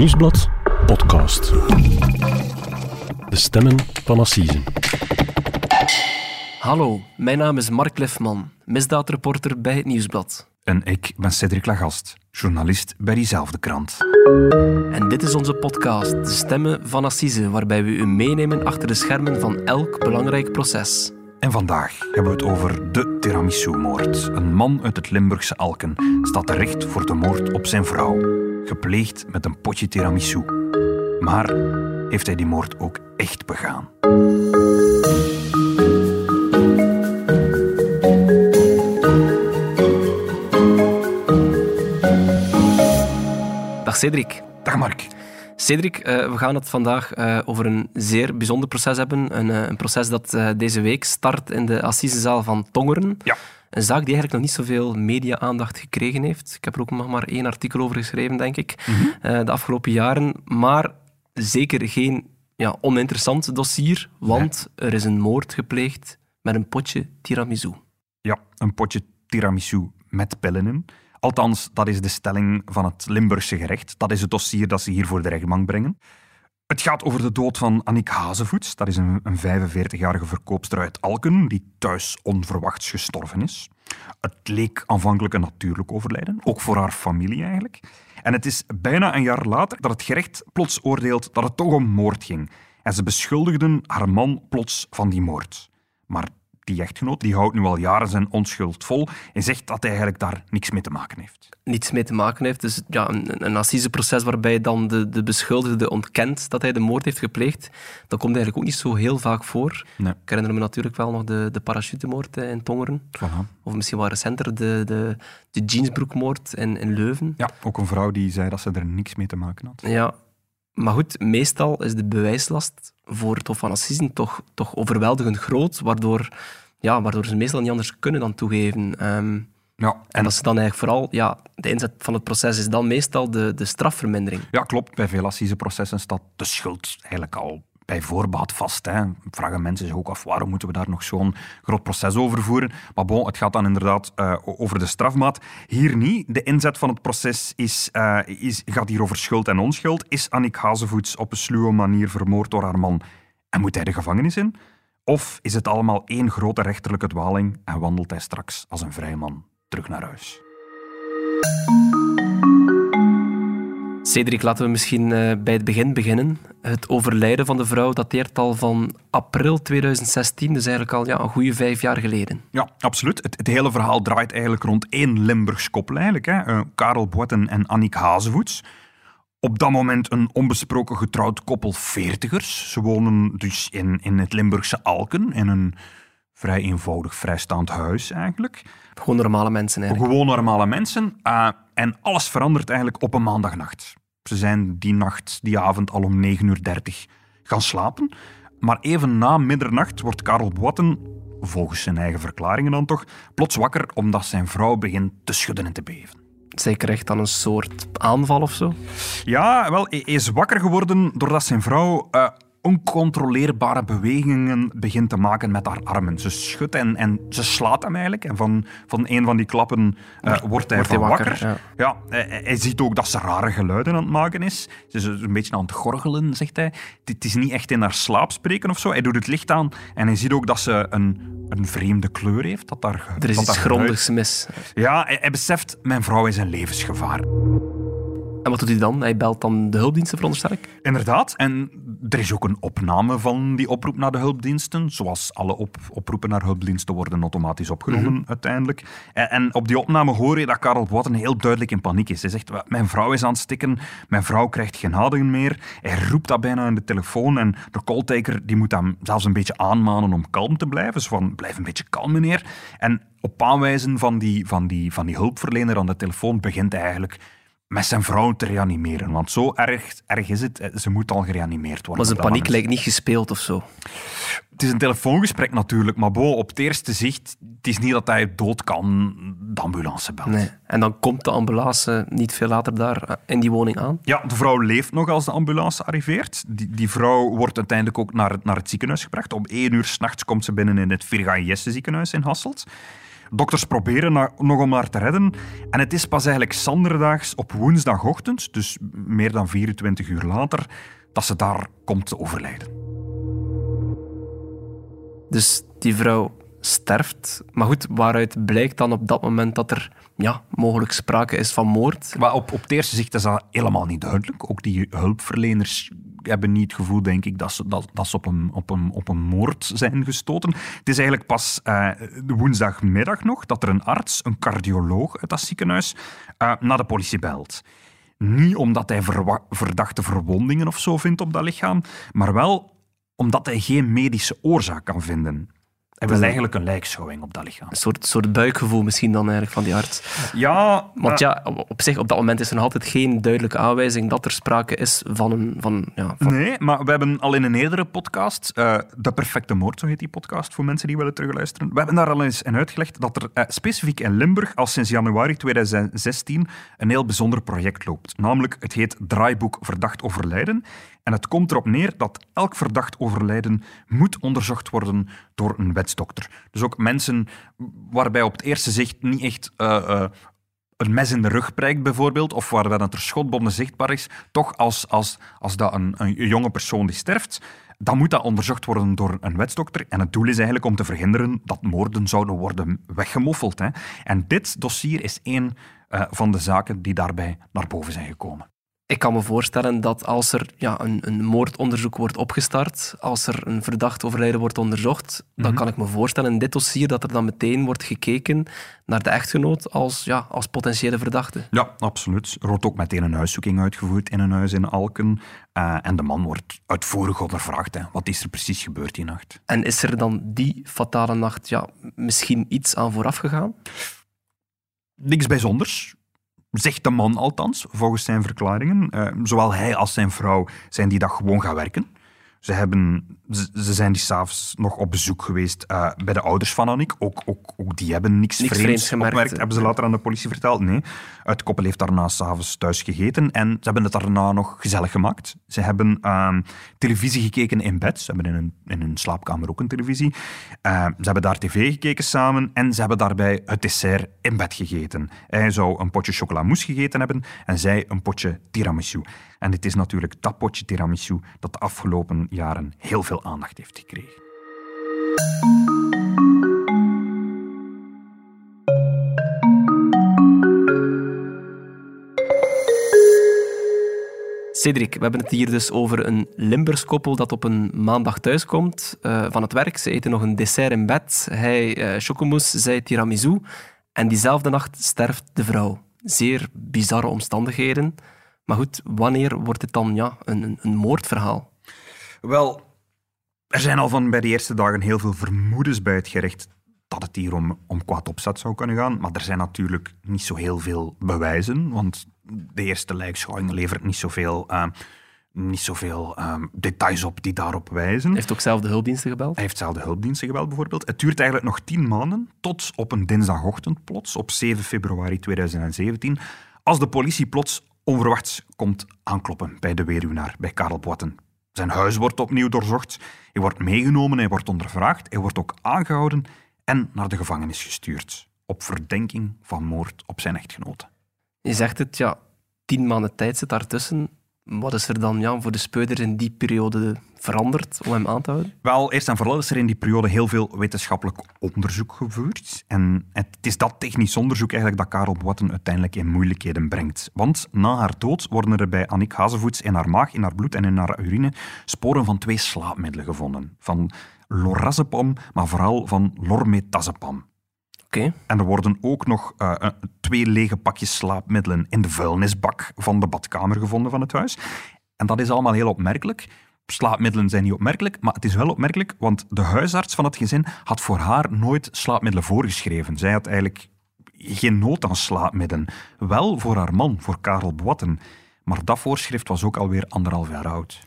Nieuwsblad podcast. De stemmen van Assise. Hallo, mijn naam is Mark Lefman, misdaadreporter bij het Nieuwsblad. En ik ben Cedric Lagast, journalist bij diezelfde krant. En dit is onze podcast, De Stemmen van Assise, waarbij we u meenemen achter de schermen van elk belangrijk proces. En vandaag hebben we het over de tiramisu-moord. Een man uit het Limburgse Alken staat terecht voor de moord op zijn vrouw, gepleegd met een potje tiramisu. Maar heeft hij die moord ook echt begaan? Dag Cedric. Dag Mark. Cedric, eh, we gaan het vandaag eh, over een zeer bijzonder proces hebben. Een, eh, een proces dat deze week start in de Assisezaal van Tongeren. Ja. Een zaak die eigenlijk nog niet zoveel media-aandacht gekregen heeft. Ik heb er ook nog maar één artikel over geschreven, denk ik, eh, de afgelopen jaren. Maar zeker geen ja, oninteressant dossier, want er is een moord gepleegd met een potje tiramisu. Ja, een potje tiramisu met pillen in. Althans, dat is de stelling van het Limburgse gerecht. Dat is het dossier dat ze hier voor de rechtbank brengen. Het gaat over de dood van Annick Hazevoets. Dat is een, een 45-jarige verkoopster uit Alken die thuis onverwachts gestorven is. Het leek aanvankelijk een natuurlijk overlijden, ook voor haar familie eigenlijk. En het is bijna een jaar later dat het gerecht plots oordeelt dat het toch om moord ging. En ze beschuldigden haar man plots van die moord. Maar die echtgenoot die houdt nu al jaren zijn onschuld vol en zegt dat hij eigenlijk daar niks mee te maken heeft. Niets mee te maken heeft. Dus ja, een, een assiseproces waarbij dan de, de beschuldigde ontkent dat hij de moord heeft gepleegd, dat komt eigenlijk ook niet zo heel vaak voor. Nee. Ik herinner me natuurlijk wel nog de, de parachutemoord eh, in Tongeren. Voilà. Of misschien wel recenter de, de, de jeansbroekmoord in, in Leuven. Ja, ook een vrouw die zei dat ze er niks mee te maken had. Ja, maar goed, meestal is de bewijslast voor het Hof van Assisen toch, toch overweldigend groot, waardoor, ja, waardoor ze meestal niet anders kunnen dan toegeven. Ehm, Ja, en dat ze dan eigenlijk vooral, ja, de inzet van het proces is dan meestal de, de strafvermindering. Ja, klopt. Bij veel assiseprocessen staat de schuld eigenlijk al bij voorbaat vast. Hè. Vragen mensen zich ook af waarom moeten we daar nog zo'n groot proces over voeren. Maar bon, het gaat dan inderdaad eh, over de strafmaat. Hier niet. De inzet van het proces is, eh, is, gaat hier over schuld en onschuld. Is Annick Hazevoets op een sluwe manier vermoord door haar man en moet hij de gevangenis in? Of is het allemaal één grote rechterlijke dwaling en wandelt hij straks als een vrij man terug naar huis? Cedric, laten we misschien eh, bij het begin beginnen. Het overlijden van de vrouw dateert al van april 2016, dus eigenlijk al ja, een goede vijf jaar geleden. Ja, absoluut. Het, het hele verhaal draait eigenlijk rond één Limburgs koppel eigenlijk. Hè. Eh, Karel Boetten en Annick Hazevoets. Op dat moment een onbesproken getrouwd koppel veertigers. Ze wonen dus in, in het Limburgse Alken, in een vrij eenvoudig vrijstaand huis eigenlijk. Gewoon normale mensen eigenlijk. Gewoon normale mensen. eh, en alles verandert eigenlijk op een maandagnacht. Ze zijn die nacht, die avond, al om 9.30 uur gaan slapen. Maar even na middernacht wordt Karel Boetten, volgens zijn eigen verklaringen dan toch, plots wakker omdat zijn vrouw begint te schudden en te beven. Zeker echt dan een soort aanval of zo. Ja, wel, hij is wakker geworden doordat zijn vrouw eh, oncontroleerbare bewegingen begint te maken met haar armen. Ze schudt en, en ze slaat hem eigenlijk. En van, van een van die klappen eh, wordt hij wordt hij van wakker, wakker. ja. Ja, hij, hij ziet ook dat ze rare geluiden aan het maken is. Ze is een beetje aan het gorgelen, zegt hij. Het is niet echt in haar slaap spreken of zo. Hij doet het licht aan en hij ziet ook dat ze een, een vreemde kleur heeft. Dat daar, Er is dat iets grondigs mis. Ja, hij, hij beseft, mijn vrouw is een levensgevaar. En wat doet hij dan? Hij belt dan de hulpdiensten, veronderstel ik? Inderdaad. En er is ook een opname van die oproep naar de hulpdiensten. Zoals alle op, oproepen naar hulpdiensten worden automatisch opgenomen uiteindelijk. En, en op die opname hoor je dat Karel Botten heel duidelijk in paniek is. Hij zegt, mijn vrouw is aan het stikken, mijn vrouw krijgt geen adem meer. Hij roept dat bijna in de telefoon en de calltaker die moet hem zelfs een beetje aanmanen om kalm te blijven. Zo van, blijf een beetje kalm meneer. En op aanwijzen van die, van die, van die hulpverlener aan de telefoon begint hij eigenlijk met zijn vrouw te reanimeren. Want zo erg, erg is het. Ze moet al gereanimeerd worden. Maar zijn paniek lijkt niet gespeeld of zo. Het is een telefoongesprek natuurlijk, maar bo, op het eerste zicht, het is niet dat hij dood kan de ambulance belt. Nee. En dan komt de ambulance niet veel later daar eh, in die woning aan. Ja, de vrouw leeft nog als de ambulance arriveert. Die, die vrouw wordt uiteindelijk ook naar het, naar het ziekenhuis gebracht. Om één uur s'nachts komt ze binnen in het Virga Jesse ziekenhuis in Hasselt. Dokters proberen na- nog om haar te redden. En het is pas eigenlijk zanderdaags op woensdagochtend, dus meer dan 24 uur later, dat ze daar komt te overlijden. Dus die vrouw sterft. Maar goed, waaruit blijkt dan op dat moment dat er ja, mogelijk sprake is van moord? Maar op, op het eerste zicht is dat helemaal niet duidelijk. Ook die hulpverleners hebben niet het gevoel, denk ik, dat ze, dat, dat ze op, een, op, een, op een moord zijn gestoten. Het is eigenlijk pas de woensdagmiddag nog dat er een arts, een cardioloog uit dat ziekenhuis, eh, naar de politie belt. Niet omdat hij verdachte verwondingen of zo vindt op dat lichaam, maar wel omdat hij geen medische oorzaak kan vinden. Wil een- eigenlijk een lijkschouwing op dat lichaam. Een soort, soort buikgevoel misschien dan eigenlijk van die arts. Ja, Want ja, op, op zich, op dat moment is er nog altijd geen duidelijke aanwijzing dat er sprake is van een... Van, ja, van, Nee, maar we hebben al in een eerdere podcast, eh, De Perfecte Moord, zo heet die podcast, voor mensen die willen terugluisteren. We hebben daar al eens in uitgelegd dat er eh, specifiek in Limburg al sinds januari 2016 een heel bijzonder project loopt. Namelijk, het heet Draaiboek Verdacht Overlijden. En het komt erop neer dat elk verdacht overlijden moet onderzocht worden door een wetsdokter. Dus ook mensen waarbij op het eerste zicht niet echt... eh, eh, een mes in de rug prijkt bijvoorbeeld, of waar dat er schotbonden zichtbaar is, toch als, als, als dat een, een jonge persoon die sterft, dan moet dat onderzocht worden door een wetsdokter. En het doel is eigenlijk om te verhinderen dat moorden zouden worden weggemoffeld. Hè. En dit dossier is één eh, van de zaken die daarbij naar boven zijn gekomen. Ik kan me voorstellen dat als er ja, een, een moordonderzoek wordt opgestart, als er een verdacht overlijden wordt onderzocht, dan kan ik me voorstellen in dit dossier dat er dan meteen wordt gekeken naar de echtgenoot als, ja, als potentiële verdachte. Ja, absoluut. Er wordt ook meteen een huiszoeking uitgevoerd in een huis in Alken. Eh, en de man wordt uitvoerig ondervraagd. Hè. Wat is er precies gebeurd die nacht? En is er dan die fatale nacht ja, misschien iets aan vooraf gegaan? Niks bijzonders. Zegt de man althans, volgens zijn verklaringen. Eh, zowel hij als zijn vrouw zijn die dag gewoon gaan werken. Ze, hebben, ze, zijn die s'avonds nog op bezoek geweest eh, bij de ouders van Annick. Ook, ook, ook die hebben niks, Niks vreemds, vreemds gemerkt, opgemerkt, hè? hebben ze later aan de politie verteld. Nee, het koppel heeft daarna s'avonds thuis gegeten en ze hebben het daarna nog gezellig gemaakt. Ze hebben ehm, televisie gekeken in bed. Ze hebben in hun, in hun slaapkamer ook een televisie. Eh, ze hebben daar tv gekeken samen en ze hebben daarbij het dessert in bed gegeten. Hij zou een potje chocolamousse gegeten hebben en zij een potje tiramisu. En dit is natuurlijk dat potje tiramisu dat de afgelopen jaren heel veel aandacht heeft gekregen. Cedric, we hebben het hier dus over een Limburgs koppel dat op een maandag thuiskomt eh, van het werk. Ze eten nog een dessert in bed. Hij eh chocomousse, zij tiramisu. En diezelfde nacht sterft de vrouw. Zeer bizarre omstandigheden. Maar goed, wanneer wordt het dan ja, een, een, moordverhaal? Wel, er zijn al van bij de eerste dagen heel veel vermoedens bij het gerecht dat het hier om, om kwaad opzet zou kunnen gaan. Maar er zijn natuurlijk niet zo heel veel bewijzen, want de eerste lijkschouwing levert niet zoveel, eh, niet zoveel eh, details op die daarop wijzen. Hij heeft ook zelf de hulpdiensten gebeld. Hij heeft zelf de hulpdiensten gebeld, bijvoorbeeld. Het duurt eigenlijk nog tien maanden, tot op een dinsdagochtend plots, op 7 februari 2017, als de politie plots onverwachts komt aankloppen bij de weduwnaar, bij Karel Boiten. Zijn huis wordt opnieuw doorzocht, hij wordt meegenomen, hij wordt ondervraagd, hij wordt ook aangehouden en naar de gevangenis gestuurd, op verdenking van moord op zijn echtgenote. Je zegt het, ja, tien maanden tijd zit daartussen. Wat is er dan ja, voor de speuders in die periode veranderd om hem aan te houden? Wel, eerst en vooral is er in die periode heel veel wetenschappelijk onderzoek gevoerd. En het is dat technisch onderzoek eigenlijk dat Karel Boiten uiteindelijk in moeilijkheden brengt. Want na haar dood worden er bij Annick Hazevoets in haar maag, in haar bloed en in haar urine sporen van twee slaapmiddelen gevonden. Van lorazepam, maar vooral van lormetazepam. En er worden ook nog eh, eh, twee lege pakjes slaapmiddelen in de vuilnisbak van de badkamer gevonden van het huis. En dat is allemaal heel opmerkelijk. Slaapmiddelen zijn niet opmerkelijk, maar het is wel opmerkelijk, want de huisarts van het gezin had voor haar nooit slaapmiddelen voorgeschreven. Zij had eigenlijk geen nood aan slaapmiddelen. Wel voor haar man, voor Karel Boatten. Maar dat voorschrift was ook alweer anderhalf jaar oud.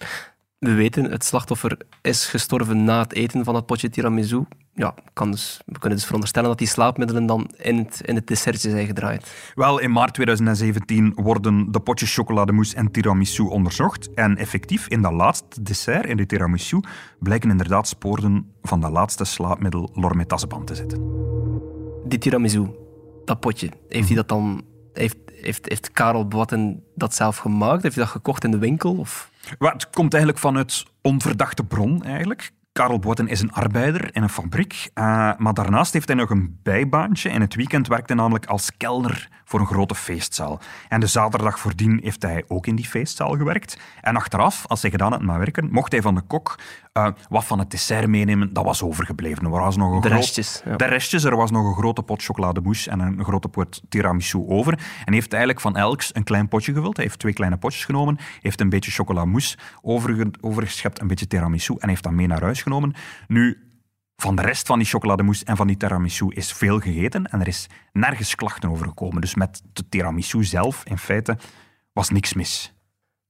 We weten, het slachtoffer is gestorven na het eten van het potje tiramisu. Ja, kan dus, we kunnen dus veronderstellen dat die slaapmiddelen dan in het, in het dessertje zijn gedraaid. Wel, in maart 2017 worden de potjes chocolademousse en tiramisu onderzocht. En effectief, in dat laatste dessert, in de tiramisu, blijken inderdaad sporen van dat laatste slaapmiddel lormetazepam te zitten. die tiramisu, dat potje, heeft hij dat dan... Heeft, heeft, heeft Karel Boatten dat zelf gemaakt? Heeft hij dat gekocht in de winkel? Of? Het komt eigenlijk vanuit onverdachte bron, eigenlijk. Karel Boaten is een arbeider in een fabriek, uh, maar daarnaast heeft hij nog een bijbaantje. In het weekend werkt hij namelijk als kelner voor een grote feestzaal. En de zaterdag voordien heeft hij ook in die feestzaal gewerkt. En achteraf, als hij gedaan had met werken, mocht hij van de kok uh, wat van het dessert meenemen. Dat was overgebleven. Er was nog een de groot... restjes. Ja. De restjes, er was nog een grote pot chocolademousse en een grote pot tiramisu over. En heeft eigenlijk van elks een klein potje gewild. Hij heeft twee kleine potjes genomen, heeft een beetje chocolademousse overge overgeschept, een beetje tiramisu en heeft dat mee naar huis genomen. Nu, van de rest van die chocolademousse en van die tiramisu is veel gegeten en er is nergens klachten over gekomen. Dus met de tiramisu zelf, in feite, was niks mis.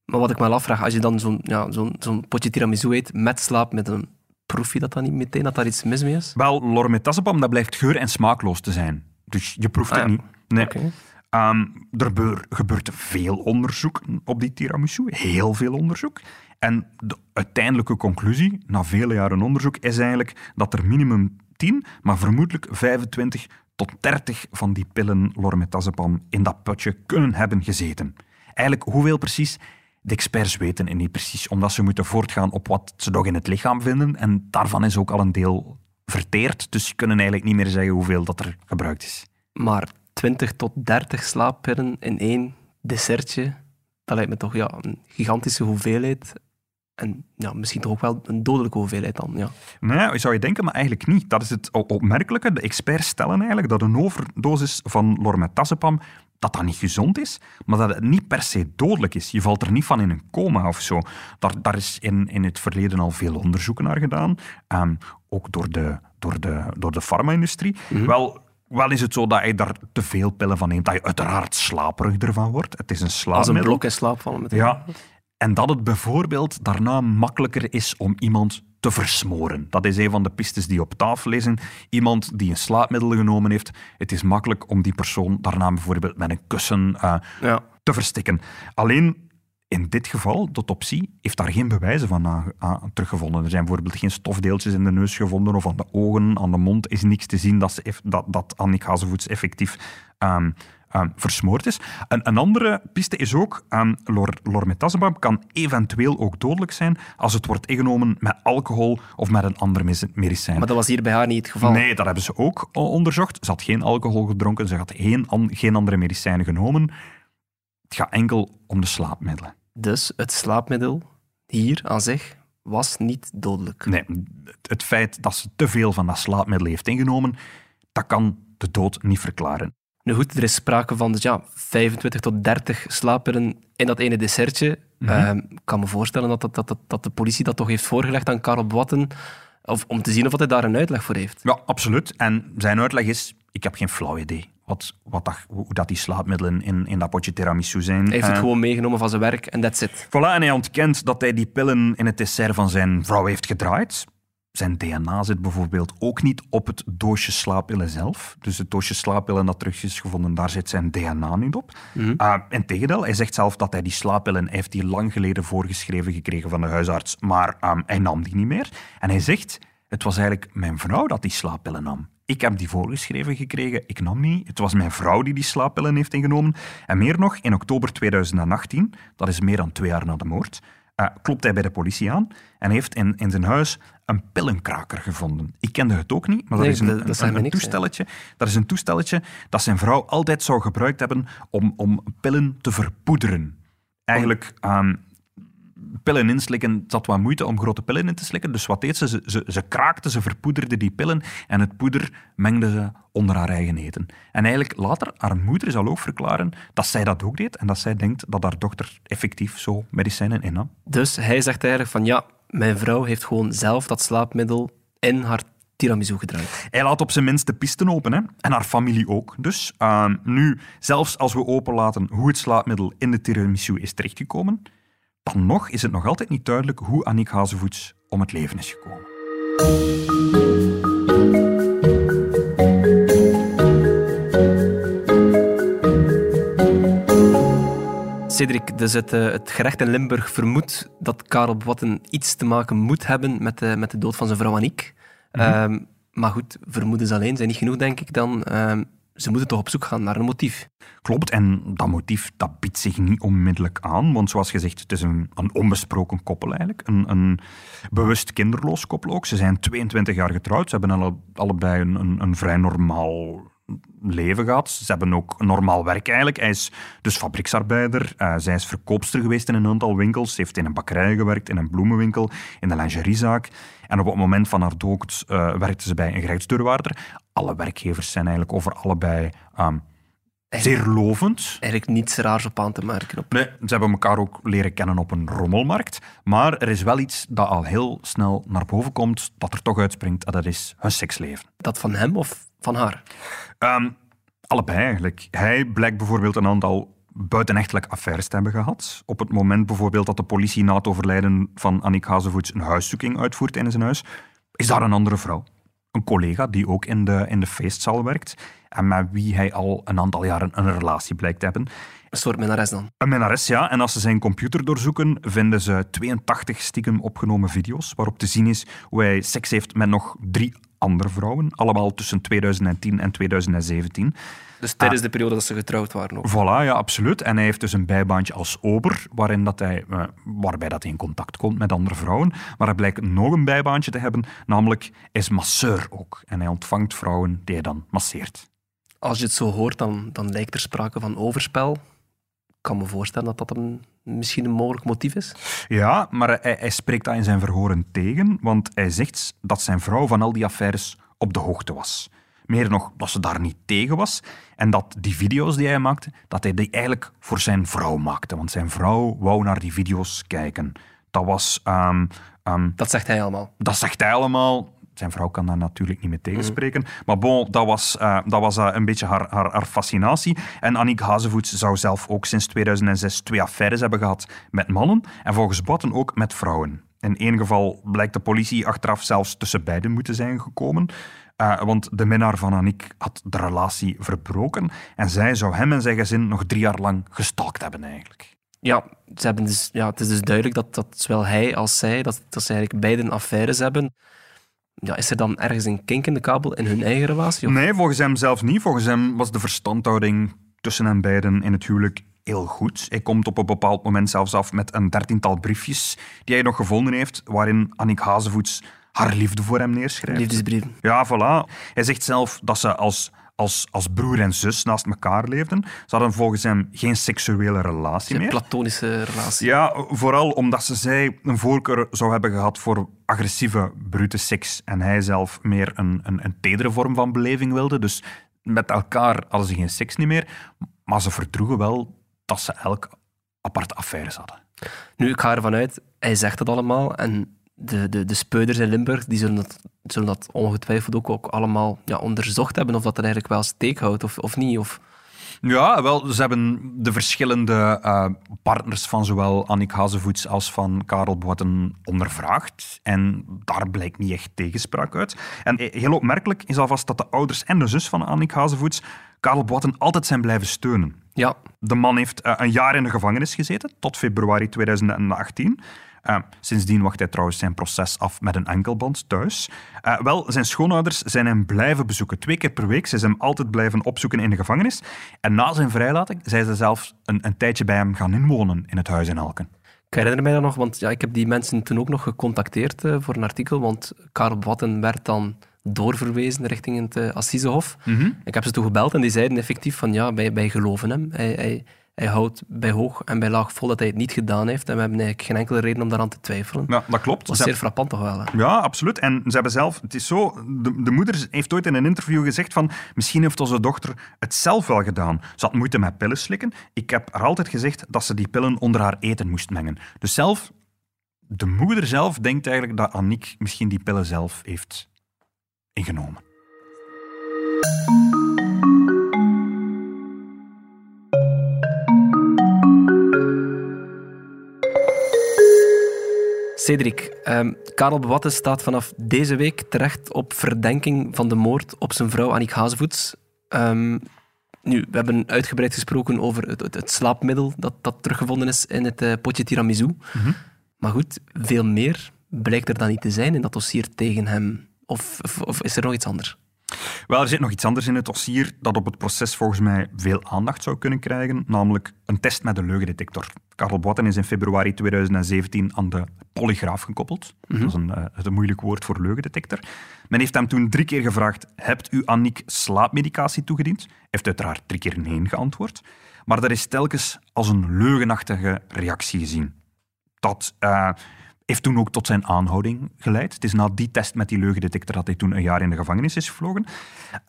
Maar wat ik me afvraag, als je dan zo'n ja, zo'n zo'n potje tiramisu eet met slaapmiddelen, proef je dat dan niet meteen, dat daar iets mis mee is? Wel, lormetazepam, dat blijft geur- en smaakloos te zijn. Dus je proeft Ah, het ja. niet. Nee. Ehm, er beur- gebeurt veel onderzoek op die tiramisu, heel veel onderzoek. En de uiteindelijke conclusie, na vele jaren onderzoek, is eigenlijk dat er minimum 10, maar vermoedelijk 25 tot 30 van die pillen lormetazepam in dat potje kunnen hebben gezeten. Eigenlijk hoeveel precies, de experts weten het niet precies, omdat ze moeten voortgaan op wat ze nog in het lichaam vinden. En daarvan is ook al een deel verteerd, dus ze kunnen eigenlijk niet meer zeggen hoeveel dat er gebruikt is. Maar 20 tot 30 slaappillen in één dessertje, dat lijkt me toch ja, een gigantische hoeveelheid. En ja, misschien toch ook wel een dodelijke hoeveelheid dan. Ja. Nou ja, zou je denken, maar eigenlijk niet. Dat is het opmerkelijke. De experts stellen eigenlijk dat een overdosis van lormetazepam dat dat niet gezond is, maar dat het niet per se dodelijk is. Je valt er niet van in een coma of zo. Daar, daar is in, in het verleden al veel onderzoeken naar gedaan, ehm, ook door de, door de, door de farma-industrie. Wel, wel is het zo dat je daar te veel pillen van neemt, dat je uiteraard slaperig ervan wordt. Het is een Als slaapmiddel. een blok in slaap vallen meteen. Ja. En dat het bijvoorbeeld daarna makkelijker is om iemand te versmoren. Dat is een van de pistes die op tafel liggen. Iemand die een slaapmiddel genomen heeft, het is makkelijk om die persoon daarna bijvoorbeeld met een kussen eh, Ja. te verstikken. Alleen in dit geval, de autopsie, heeft daar geen bewijzen van aan teruggevonden. Er zijn bijvoorbeeld geen stofdeeltjes in de neus gevonden of aan de ogen, aan de mond is niks te zien dat, ze dat, dat Annick Hazevoets effectief ehm, versmoord is. Een, een andere piste is ook, um, lor, lormetazepam kan eventueel ook dodelijk zijn als het wordt ingenomen met alcohol of met een ander medicijn. Maar dat was hier bij haar niet het geval. Nee, dat hebben ze ook onderzocht. Ze had geen alcohol gedronken, ze had geen, an- geen andere medicijnen genomen. Het gaat enkel om de slaapmiddelen. Dus het slaapmiddel hier aan zich was niet dodelijk. Nee, het feit dat ze te veel van dat slaapmiddel heeft ingenomen, dat kan de dood niet verklaren. Nu goed, er is sprake van dus ja, 25 tot 30 slaappillen in dat ene dessertje. Mhm. Ehm, ik kan me voorstellen dat, dat, dat, dat, de politie dat toch heeft voorgelegd aan Karel Boatten, of, om te zien of hij daar een uitleg voor heeft. Ja, absoluut. En zijn uitleg is, ik heb geen flauw idee wat, wat dat, hoe dat die slaapmiddelen in, in dat potje tiramisu zijn. Hij heeft het Eh, gewoon meegenomen van zijn werk en that's it. Voilà, en hij ontkent dat hij die pillen in het dessert van zijn vrouw heeft gedraaid. Zijn DNA zit bijvoorbeeld ook niet op het doosje slaappillen zelf. Dus het doosje slaappillen dat terug is gevonden, daar zit zijn DNA niet op. Mhm. Uh, Integendeel, hij zegt zelf dat hij die slaappillen hij heeft die lang geleden voorgeschreven gekregen van de huisarts, maar ehm, hij nam die niet meer. En hij zegt, het was eigenlijk mijn vrouw dat die slaappillen nam. Ik heb die voorgeschreven gekregen, ik nam niet. Het was mijn vrouw die die slaappillen heeft ingenomen. En meer nog, in oktober 2018, dat is meer dan twee jaar na de moord, eh, klopt hij bij de politie aan en heeft in, in zijn huis een pillenkraker gevonden. Ik kende het ook niet, maar dat is een, dat- dat een- zei me een niks, hè. toestelletje. Dat is een toestelletje dat zijn vrouw altijd zou gebruikt hebben om, om pillen te verpoederen. Eigenlijk pillen inslikken, zat wat moeite om grote pillen in te slikken. Dus wat deed ze? Ze, ze, ze kraakte, ze verpoederde die pillen en het poeder mengde ze onder haar eigen eten. En eigenlijk later, haar moeder zal ook verklaren dat zij dat ook deed en dat zij denkt dat haar dochter effectief zo medicijnen innam. Dus hij zegt eigenlijk van ja, mijn vrouw heeft gewoon zelf dat slaapmiddel in haar tiramisu gedraaid. Hij laat op zijn minst de pisten open, hè? en haar familie ook. Dus ehm, nu, zelfs als we openlaten hoe het slaapmiddel in de tiramisu is terechtgekomen, dan nog is het nog altijd niet duidelijk hoe Annick Hazevoets om het leven is gekomen. Cedric, dus het, eh, het gerecht in Limburg vermoedt dat Karel Boatten iets te maken moet hebben met de, met de dood van zijn vrouw Aniek. Ehm, Maar goed, vermoedens alleen zijn niet genoeg, denk ik. Dan, ehm, ze moeten toch op zoek gaan naar een motief. Klopt, en dat motief dat biedt zich niet onmiddellijk aan, want zoals gezegd, het is een, een onbesproken koppel eigenlijk. Een, een bewust kinderloos koppel ook. Ze zijn 22 jaar getrouwd, ze hebben alle, allebei een, een, een vrij normaal leven gehad. Ze hebben ook normaal werk eigenlijk. Hij is dus fabrieksarbeider. Uh, zij is verkoopster geweest in een aantal winkels. Ze heeft in een bakkerij gewerkt, in een bloemenwinkel, in een lingeriezaak. En op het moment van haar dood uh, werkte ze bij een gerechtsdeurwaarder. Alle werkgevers zijn eigenlijk over allebei um, zeer lovend. Eigenlijk niets raars op aan te merken. Op. Nee, ze hebben elkaar ook leren kennen op een rommelmarkt. Maar er is wel iets dat al heel snel naar boven komt, dat er toch uitspringt, en dat is hun seksleven. Dat van hem of van haar? Um, allebei eigenlijk. Hij blijkt bijvoorbeeld een aantal buitenechtelijke affaires te hebben gehad. Op het moment bijvoorbeeld dat de politie na het overlijden van Annick Hazevoets een huiszoeking uitvoert in zijn huis, is daar een andere vrouw. Een collega die ook in de, in de feestzaal werkt en met wie hij al een aantal jaren een relatie blijkt te hebben. Een soort minnares dan? Een minnares, ja. En als ze zijn computer doorzoeken, vinden ze 82 stiekem opgenomen video's waarop te zien is hoe hij seks heeft met nog drie andere vrouwen, allemaal tussen 2010 en 2017. Dus tijdens ah. de periode dat ze getrouwd waren ook. Voilà, ja, absoluut. En hij heeft dus een bijbaantje als ober, waarin dat hij, uh, waarbij dat hij in contact komt met andere vrouwen. Maar hij blijkt nog een bijbaantje te hebben, namelijk is masseur ook. En hij ontvangt vrouwen die hij dan masseert. Als je het zo hoort, dan, dan lijkt er sprake van overspel kan me voorstellen dat dat een, misschien een mogelijk motief is. Ja, maar hij, hij, spreekt dat in zijn verhoren tegen, want hij zegt dat zijn vrouw van al die affaires op de hoogte was. Meer nog, dat ze daar niet tegen was. En dat die video's die hij maakte, dat hij die eigenlijk voor zijn vrouw maakte. Want zijn vrouw wou naar die video's kijken. Dat was... Um, um, dat zegt hij allemaal? Dat zegt hij allemaal. Zijn vrouw kan daar natuurlijk niet mee tegenspreken. Mm. Maar bon, dat was, uh, dat was uh, een beetje haar, haar, haar, fascinatie. En Annick Hazevoets zou zelf ook sinds 2006 twee affaires hebben gehad met mannen. En volgens Botten ook met vrouwen. In één geval blijkt de politie achteraf zelfs tussen beiden moeten zijn gekomen. Uh, want de minnaar van Annick had de relatie verbroken. En zij zou hem en zijn gezin nog drie jaar lang gestalkt hebben eigenlijk. Ja, ze hebben dus, ja, het is dus duidelijk dat, dat zowel hij als zij, dat, dat ze eigenlijk beiden affaires hebben ja, is er dan ergens een kink in de kabel in hun eigen relatie? Of? Nee, volgens hem zelf niet. Volgens hem was de verstandhouding tussen hen beiden in het huwelijk heel goed. Hij komt op een bepaald moment zelfs af met een dertiental briefjes die hij nog gevonden heeft, waarin Annick Hazevoets haar liefde voor hem neerschrijft. Liefdesbrieven. Ja, voilà. Hij zegt zelf dat ze als als, als broer en zus naast elkaar leefden. Ze hadden volgens hem geen seksuele relatie meer. Een platonische relatie. Ja, vooral omdat ze zij een voorkeur zou hebben gehad voor agressieve, brute seks. En hij zelf meer een, een, een tedere vorm van beleving wilde. Dus met elkaar hadden ze geen seks niet meer. Maar ze verdroegen wel dat ze elk aparte affaires hadden. Nu, ik ga ervan uit, hij zegt het allemaal en de, de, de speuders in Limburg die zullen, dat, zullen dat ongetwijfeld ook, ook allemaal ja, onderzocht hebben of dat er eigenlijk wel steek houdt of, of niet. Of... Ja, wel, ze hebben de verschillende uh, partners van zowel Annick Hazevoets als van Karel Boiten ondervraagd. En daar blijkt niet echt tegenspraak uit. En heel opmerkelijk is alvast dat de ouders en de zus van Annick Hazevoets Karel Boiten altijd zijn blijven steunen. Ja. De man heeft uh, een jaar in de gevangenis gezeten, tot februari 2018. Uh, sindsdien wacht hij trouwens zijn proces af met een enkelband thuis. Uh, wel, zijn schoonouders zijn hem blijven bezoeken. Twee keer per week. Ze zijn hem altijd blijven opzoeken in de gevangenis. En na zijn vrijlating zijn ze zelfs een, een tijdje bij hem gaan inwonen in het huis in Alken. Ik herinner mij dat nog, want ja, ik heb die mensen toen ook nog gecontacteerd uh, voor een artikel, want Karel Watten werd dan doorverwezen richting het uh, Assisehof. Mm -hmm. Ik heb ze toen gebeld en die zeiden effectief van ja, wij, wij geloven hem. Hij, hij, hij houdt bij hoog en bij laag vol dat hij het niet gedaan heeft. En we hebben eigenlijk geen enkele reden om daaraan te twijfelen. Ja, dat klopt. Dat is zeer frappant toch wel. Hè? Ja, absoluut. En ze hebben zelf... Het is zo... De, de moeder heeft ooit in een interview gezegd van misschien heeft onze dochter het zelf wel gedaan. Ze had moeite met pillen slikken. Ik heb haar altijd gezegd dat ze die pillen onder haar eten moest mengen. Dus zelf... De moeder zelf denkt eigenlijk dat Annick misschien die pillen zelf heeft ingenomen. Cedric, um, Karel Bewatte staat vanaf deze week terecht op verdenking van de moord op zijn vrouw Annick Hazevoets. Um, nu, we hebben uitgebreid gesproken over het, het, slaapmiddel dat, dat teruggevonden is in het uh, potje tiramisu. Mm -hmm. Maar goed, veel meer blijkt er dan niet te zijn in dat dossier tegen hem. Of, of, of is er nog iets anders? Wel, er zit nog iets anders in het dossier dat op het proces volgens mij veel aandacht zou kunnen krijgen, namelijk een test met een leugendetector. Karel Botten is in februari 2017 aan de polygraaf gekoppeld. Dat is een, uh, een moeilijk woord voor leugendetector. Men heeft hem toen drie keer gevraagd, hebt u Annick slaapmedicatie toegediend? Hij heeft uiteraard drie keer nee geantwoord. Maar er is telkens als een leugenachtige reactie gezien. Dat... Uh, heeft toen ook tot zijn aanhouding geleid. Het is na die test met die leugendetector dat hij toen een jaar in de gevangenis is gevlogen.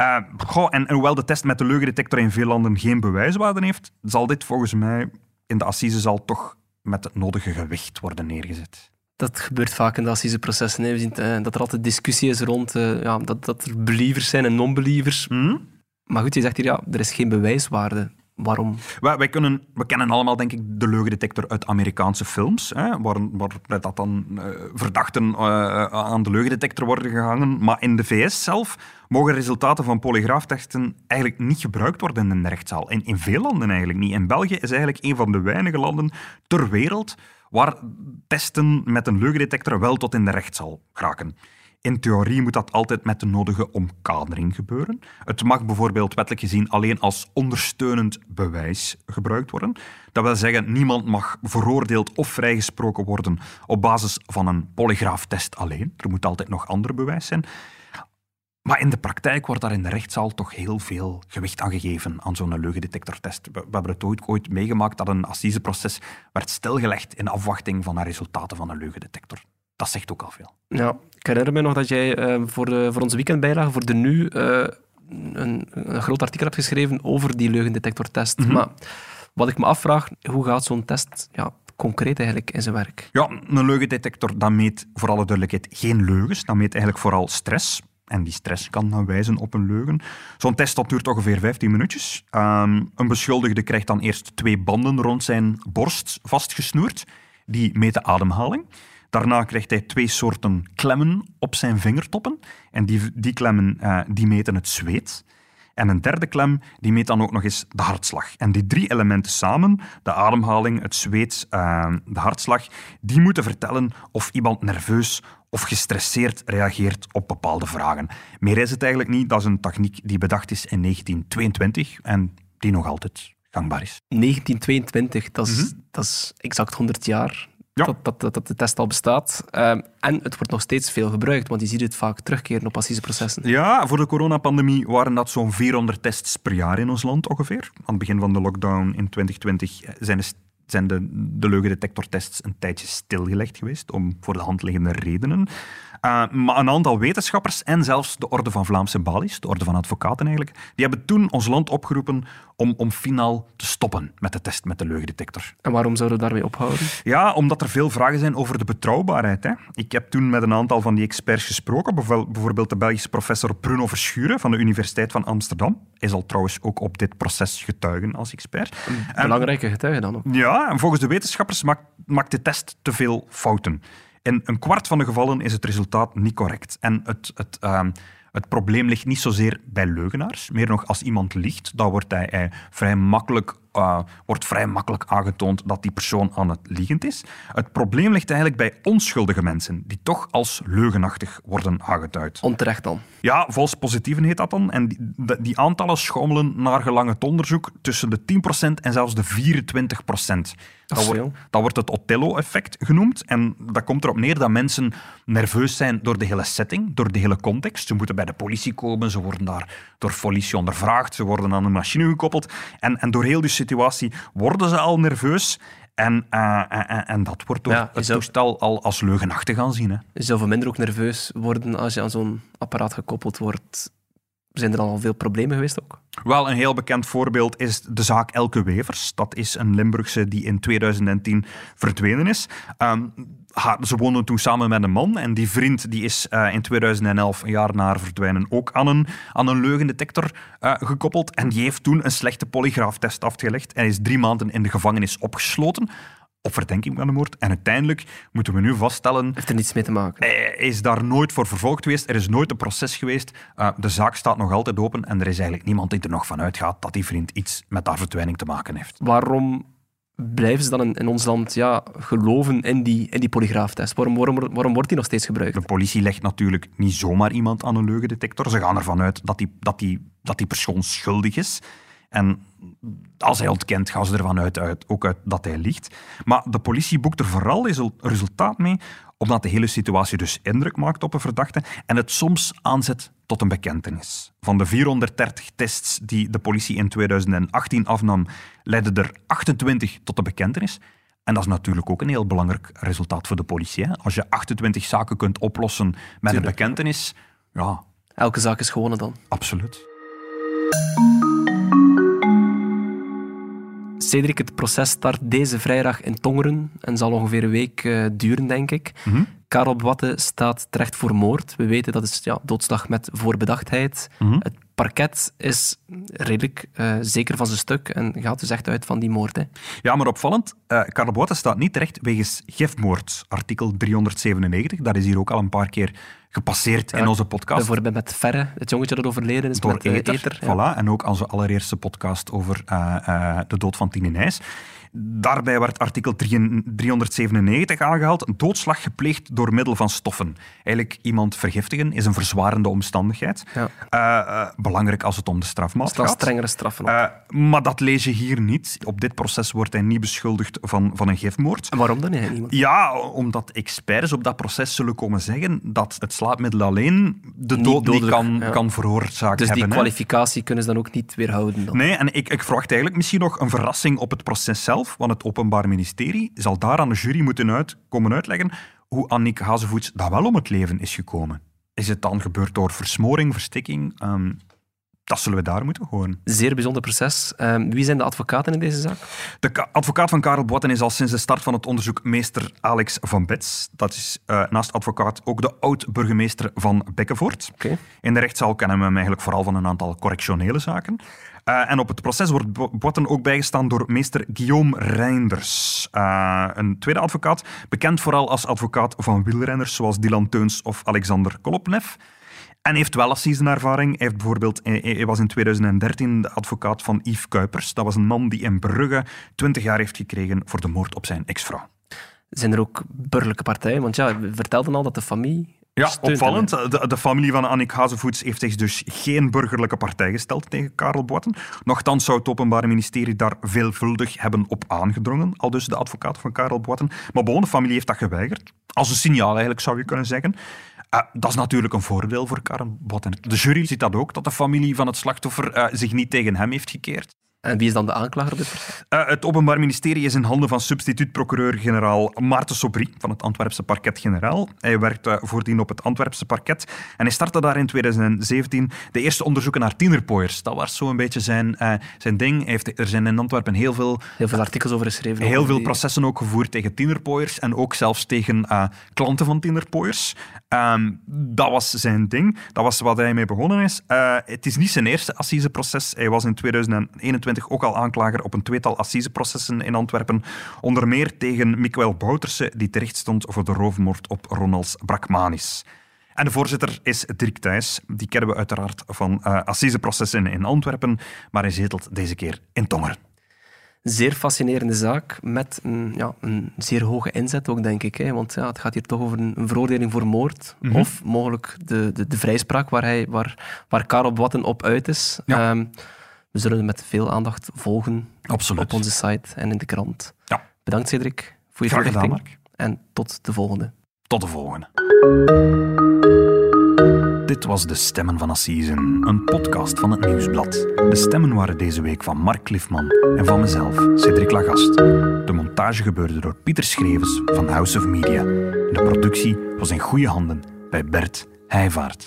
Uh, goh, en, en, hoewel de test met de leugendetector in veel landen geen bewijswaarde heeft, zal dit volgens mij in de assises toch met het nodige gewicht worden neergezet. Dat gebeurt vaak in de assiseprocessen. We zien uh, dat er altijd discussie is rond uh, ja, dat, dat er believers zijn en non-believers. Hmm? Maar goed, je zegt hier, ja, er is geen bewijswaarde. Waarom? Wij, wij kunnen, we kennen allemaal, denk ik, de leugendetector uit Amerikaanse films, hè, waar, waar dat dan uh, verdachten uh, aan de leugendetector worden gehangen. Maar in de VS zelf mogen resultaten van polygraaftesten eigenlijk niet gebruikt worden in de rechtszaal. En in veel landen eigenlijk niet. En België is eigenlijk een van de weinige landen ter wereld waar testen met een leugendetector wel tot in de rechtszaal geraken. In theorie moet dat altijd met de nodige omkadering gebeuren. Het mag bijvoorbeeld wettelijk gezien alleen als ondersteunend bewijs gebruikt worden. Dat wil zeggen, niemand mag veroordeeld of vrijgesproken worden op basis van een polygraaftest alleen. Er moet altijd nog ander bewijs zijn. Maar in de praktijk wordt daar in de rechtszaal toch heel veel gewicht aan gegeven aan zo'n leugendetectortest. We, we hebben het ooit, ooit meegemaakt dat een assiseproces werd stilgelegd in afwachting van de resultaten van een leugendetector. Dat zegt ook al veel. Ja, ik herinner me nog dat jij uh, voor, de, voor onze weekendbijlage, voor de Nu, uh, een, een, groot artikel hebt geschreven over die leugendetectortest. Mm -hmm. Maar wat ik me afvraag, hoe gaat zo'n test ja, concreet eigenlijk in zijn werk? Ja, een leugendetector dat meet voor alle duidelijkheid geen leugens. Dat meet eigenlijk vooral stress. En die stress kan dan wijzen op een leugen. Zo'n test dat duurt ongeveer 15 minuutjes. Um, een beschuldigde krijgt dan eerst twee banden rond zijn borst vastgesnoerd. Die meten ademhaling. Daarna krijgt hij twee soorten klemmen op zijn vingertoppen. En die, die klemmen uh, die meten het zweet. En een derde klem die meet dan ook nog eens de hartslag. En die drie elementen samen, de ademhaling, het zweet, uh, de hartslag, die moeten vertellen of iemand nerveus of gestresseerd reageert op bepaalde vragen. Meer is het eigenlijk niet. Dat is een techniek die bedacht is in 1922 en die nog altijd gangbaar is. 1922, dat is, mm -hmm. dat is exact 100 jaar ja. dat, dat, dat, de test al bestaat. Um, en het wordt nog steeds veel gebruikt, want je ziet het vaak terugkeren op assiseprocessen. Ja, voor de coronapandemie waren dat zo'n 400 tests per jaar in ons land ongeveer. Aan het begin van de lockdown in 2020 zijn de, zijn de, de leugendetectortests een tijdje stilgelegd geweest, om voor de hand liggende redenen. Uh, maar een aantal wetenschappers en zelfs de Orde van Vlaamse Balies, de Orde van Advocaten eigenlijk, die hebben toen ons land opgeroepen om, om finaal te stoppen met de test met de leugendetector. En waarom zouden we daarmee ophouden? Ja, omdat er veel vragen zijn over de betrouwbaarheid. Hè. Ik heb toen met een aantal van die experts gesproken, bijvoorbeeld de Belgische professor Bruno Verschuren van de Universiteit van Amsterdam. Hij zal trouwens ook op dit proces getuigen als expert. Een belangrijke getuige dan ook. Ja, en volgens de wetenschappers maakt, maakt de test te veel fouten. In een kwart van de gevallen is het resultaat niet correct. En het, het, uh, het probleem ligt niet zozeer bij leugenaars. Meer nog, als iemand liegt, dan wordt, hij, hij vrij makkelijk, uh, wordt vrij makkelijk aangetoond dat die persoon aan het liegend is. Het probleem ligt eigenlijk bij onschuldige mensen, die toch als leugenachtig worden aangeduid. Onterecht dan? Ja, vals positieven heet dat dan. En die, die aantallen schommelen naar gelang het onderzoek tussen de 10% en zelfs de 24%. Dat, wordt, dat wordt het Othello-effect genoemd. En dat komt erop neer dat mensen nerveus zijn door de hele setting, door de hele context. Ze moeten bij de politie komen, ze worden daar door politie ondervraagd, ze worden aan een machine gekoppeld. En, en door heel die situatie worden ze al nerveus. En, uh, en, en, dat wordt door ja, het toestel al als leugenachtig aanzien. Hè. Je zou minder ook nerveus worden als je aan zo'n apparaat gekoppeld wordt. Zijn er al veel problemen geweest ook? Wel, een heel bekend voorbeeld is de zaak Elke Wevers. Dat is een Limburgse die in 2010 verdwenen is. Um, ze woonden toen samen met een man en die vriend die is uh, in 2011, een jaar na verdwijnen, ook aan een, aan een leugendetector uh, gekoppeld. En die heeft toen een slechte polygraaftest afgelegd en is drie maanden in de gevangenis opgesloten op verdenking van de moord. En uiteindelijk moeten we nu vaststellen... Heeft er niets mee te maken? Hij is daar nooit voor vervolgd geweest. Er is nooit een proces geweest. Uh, de zaak staat nog altijd open en er is eigenlijk niemand die er nog van uitgaat dat die vriend iets met haar verdwijning te maken heeft. Waarom blijven ze dan in, in ons land ja, geloven in die, in die polygraaftest? Waarom, waarom, waarom wordt die nog steeds gebruikt? De politie legt natuurlijk niet zomaar iemand aan een leugendetector. Ze gaan ervan uit dat die, dat die, dat die persoon schuldig is. En als hij ontkent, gaan ze ervan uit, uit, ook uit dat hij liegt. Maar de politie boekt er vooral resultaat mee omdat de hele situatie dus indruk maakt op een verdachte en het soms aanzet tot een bekentenis. Van de 430 tests die de politie in 2018 afnam, leidden er 28 tot een bekentenis. En dat is natuurlijk ook een heel belangrijk resultaat voor de politie. Hè? Als je 28 zaken kunt oplossen met een bekentenis, ja... Elke zaak is gewonnen dan. Absoluut. Cedric, het proces start deze vrijdag in Tongeren en zal ongeveer een week uh, duren, denk ik. Mm Karel Bwatte staat terecht voor moord. We weten dat is ja, doodslag met voorbedachtheid. Mm Het parket is redelijk uh, zeker van zijn stuk en gaat dus echt uit van die moord. Hè. Ja, maar opvallend, uh, Karel staat niet terecht wegens gifmoord, artikel 397. Dat is hier ook al een paar keer gepasseerd in onze podcast. Bijvoorbeeld met Ferre, het jongetje dat overleden is Door met Eter. Eter ja. Voilà, en ook onze allereerste podcast over uh, de dood van Tine Nijs. Daarbij werd artikel 397 aangehaald. Een doodslag gepleegd door middel van stoffen. Eigenlijk iemand vergiftigen is een verzwarende omstandigheid. Ja. Uh, belangrijk als het om de strafmaat gaat. strengere straffen uh, maar dat lees je hier niet. Op dit proces wordt hij niet beschuldigd van, van een gifmoord. En waarom dan niet? Ja, omdat experts op dat proces zullen komen zeggen dat het slaapmiddel alleen de dood niet, niet kan, ja. kan veroorzaken Dus hebben, die kwalificatie hè? kunnen ze dan ook niet weerhouden? Dan. Nee, en ik, ik verwacht eigenlijk misschien nog een verrassing op het proces zelf want het Openbaar Ministerie zal daar aan de jury moeten uit, komen uitleggen hoe Annick Hazevoets dat wel om het leven is gekomen. Is het dan gebeurd door versmoring, verstikking? Um, dat zullen we daar moeten horen. Zeer bijzonder proces. Um, wie zijn de advocaten in deze zaak? De advocaat van Karel Botten is al sinds de start van het onderzoek meester Alex van Bets. Dat is uh, naast advocaat ook de oud-burgemeester van Bekkenvoort. Okay. In de rechtszaal kennen we hem eigenlijk vooral van een aantal correctionele zaken. Uh, en op het proces wordt Botten ook bijgestaan door meester Guillaume Reinders. Uh, een tweede advocaat, bekend vooral als advocaat van wielrenners zoals Dylan Teuns of Alexander Kolopnev. En heeft wel assisenervaring. Hij, heeft bijvoorbeeld, hij was in 2013 de advocaat van Yves Kuipers. Dat was een man die in Brugge 20 jaar heeft gekregen voor de moord op zijn ex-vrouw. Zijn er ook burgerlijke partijen? Want ja, we vertelden al dat de familie ja, opvallend. De, de, familie van Annick Hazevoets heeft zich dus geen burgerlijke partij gesteld tegen Karel Botten. Nochtans zou het Openbaar Ministerie daar veelvuldig hebben op aangedrongen, al dus de advocaat van Karel Botten. Maar bon, de familie heeft dat geweigerd. Als een signaal eigenlijk, zou je kunnen zeggen. Uh, dat is natuurlijk een voordeel voor Karel Botten. De jury ziet dat ook, dat de familie van het slachtoffer uh, zich niet tegen hem heeft gekeerd. En wie is dan de aanklager op dit? Uh, het Openbaar Ministerie is in handen van substituut-procureur-generaal Maarten Sobry van het Antwerpse parket-generaal. Hij werkt uh, voordien op het Antwerpse parket en hij startte daar in 2017 de eerste onderzoeken naar tienerpooiers. Dat was zo een beetje zijn, uh, zijn ding. Hij heeft, er zijn in Antwerpen heel veel... Heel veel artikels over geschreven. Heel veel die... processen ook gevoerd tegen tienerpooiers en ook zelfs tegen klanten van tienerpooiers. Um, dat was zijn ding. Dat was wat hij mee begonnen is. het is niet zijn eerste assiseproces. Hij was in 2021 ook al aanklager op een tweetal assiseprocessen in Antwerpen. Onder meer tegen Mikkel Bouterse, die terecht stond voor de roofmoord op Ronalds Brakmanis. En de voorzitter is Dirk Thijs. Die kennen we uiteraard van uh, assiseprocessen in Antwerpen, maar hij zetelt deze keer in Tongeren. Zeer fascinerende zaak, met een, ja, een zeer hoge inzet ook, denk ik. Hè? Want ja, het gaat hier toch over een, een veroordeling voor moord, mm -hmm. of mogelijk de, de, de, vrijspraak waar, hij, waar, waar Karel Watten op uit is. Ja. Um, we zullen het met veel aandacht volgen Absoluut. op onze site en in de krant. Ja. Bedankt Cedric voor je toelichting. gedaan, En tot de volgende. Tot de volgende. Dit was De Stemmen van Assisen, een podcast van het Nieuwsblad. De stemmen waren deze week van Mark Cliffman en van mezelf, Cedric Lagast. De montage gebeurde door Pieter Schrevens van House of Media. De productie was in goede handen bij Bert Heijvaart.